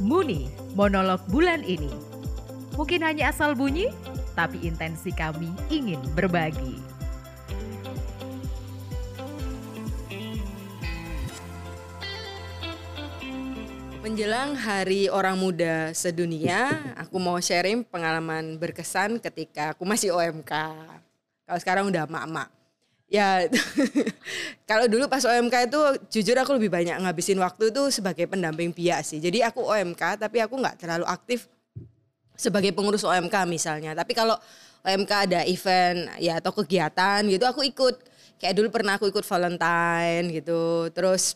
Muni, monolog bulan ini. Mungkin hanya asal bunyi, tapi intensi kami ingin berbagi. Menjelang Hari Orang Muda Sedunia, aku mau sharing pengalaman berkesan ketika aku masih OMK. Kalau sekarang udah mak-mak. Ya, kalau dulu pas OMK itu jujur aku lebih banyak ngabisin waktu itu sebagai pendamping biak sih. Jadi aku OMK tapi aku nggak terlalu aktif sebagai pengurus OMK misalnya. Tapi kalau OMK ada event ya atau kegiatan gitu aku ikut. Kayak dulu pernah aku ikut Valentine gitu. Terus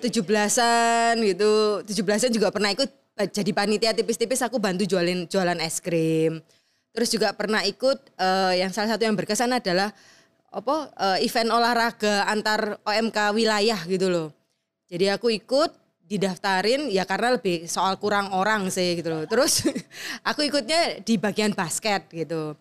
tujuh belasan gitu tujuh belasan juga pernah ikut eh, jadi panitia tipis-tipis aku bantu jualin jualan es krim terus juga pernah ikut uh, yang salah satu yang berkesan adalah apa uh, event olahraga antar OMK wilayah gitu loh jadi aku ikut didaftarin ya karena lebih soal kurang orang sih gitu loh terus aku ikutnya di bagian basket gitu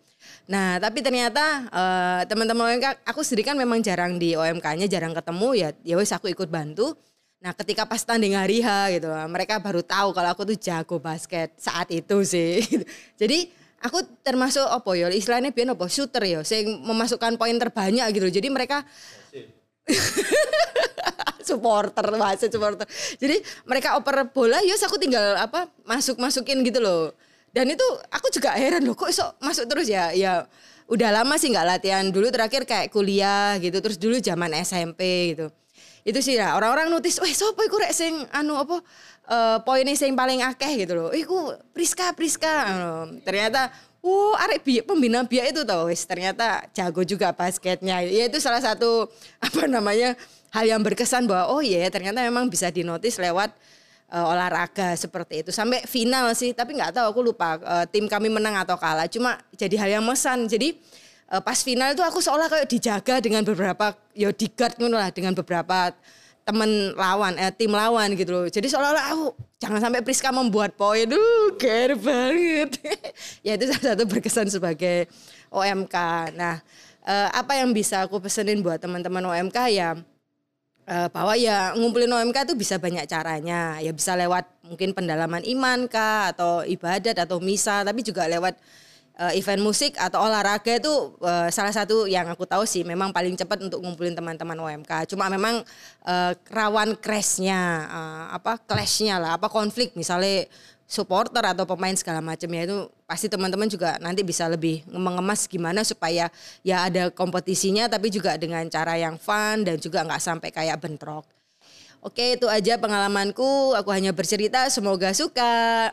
Nah, tapi ternyata uh, teman-teman OMK, aku sendiri kan memang jarang di OMK-nya, jarang ketemu ya. Ya wes aku ikut bantu. Nah, ketika pas tanding hari H gitu, mereka baru tahu kalau aku tuh jago basket saat itu sih. Jadi aku termasuk apa ya? Istilahnya biar apa? Shooter ya, saya memasukkan poin terbanyak gitu. Jadi mereka supporter bahasa supporter. Jadi mereka oper bola, ya aku tinggal apa masuk masukin gitu loh. Dan itu aku juga heran loh kok sok masuk terus ya? Ya udah lama sih nggak latihan. Dulu terakhir kayak kuliah gitu terus dulu zaman SMP gitu itu sih lah. Orang-orang notice wah sopo iku rek sing anu apa uh, poinnya sing paling akeh gitu loh. Iku Priska Priska. Ternyata Oh, arek biak pembina biak itu tau wis ternyata jago juga basketnya. Ya itu salah satu apa namanya hal yang berkesan bahwa oh iya ternyata memang bisa dinotis lewat uh, olahraga seperti itu. Sampai final sih tapi nggak tahu aku lupa uh, tim kami menang atau kalah. Cuma jadi hal yang mesan. Jadi uh, pas final itu aku seolah kayak dijaga dengan beberapa yo di guard lah dengan beberapa teman lawan eh, tim lawan gitu loh. Jadi seolah-olah aku jangan sampai Priska membuat poin. Duh care banget. Ya itu salah satu berkesan sebagai OMK nah uh, apa yang bisa aku pesenin buat teman-teman OMK ya uh, bahwa ya ngumpulin OMK itu bisa banyak caranya. Ya bisa lewat mungkin pendalaman iman kah atau ibadat atau misa, tapi juga lewat uh, event musik atau olahraga itu uh, salah satu yang aku tahu sih memang paling cepat untuk ngumpulin teman-teman OMK. Cuma memang uh, rawan crashnya, uh, apa clashnya lah, apa konflik misalnya supporter atau pemain segala macam ya itu pasti teman-teman juga nanti bisa lebih mengemas gimana supaya ya ada kompetisinya tapi juga dengan cara yang fun dan juga nggak sampai kayak bentrok. Oke itu aja pengalamanku, aku hanya bercerita semoga suka.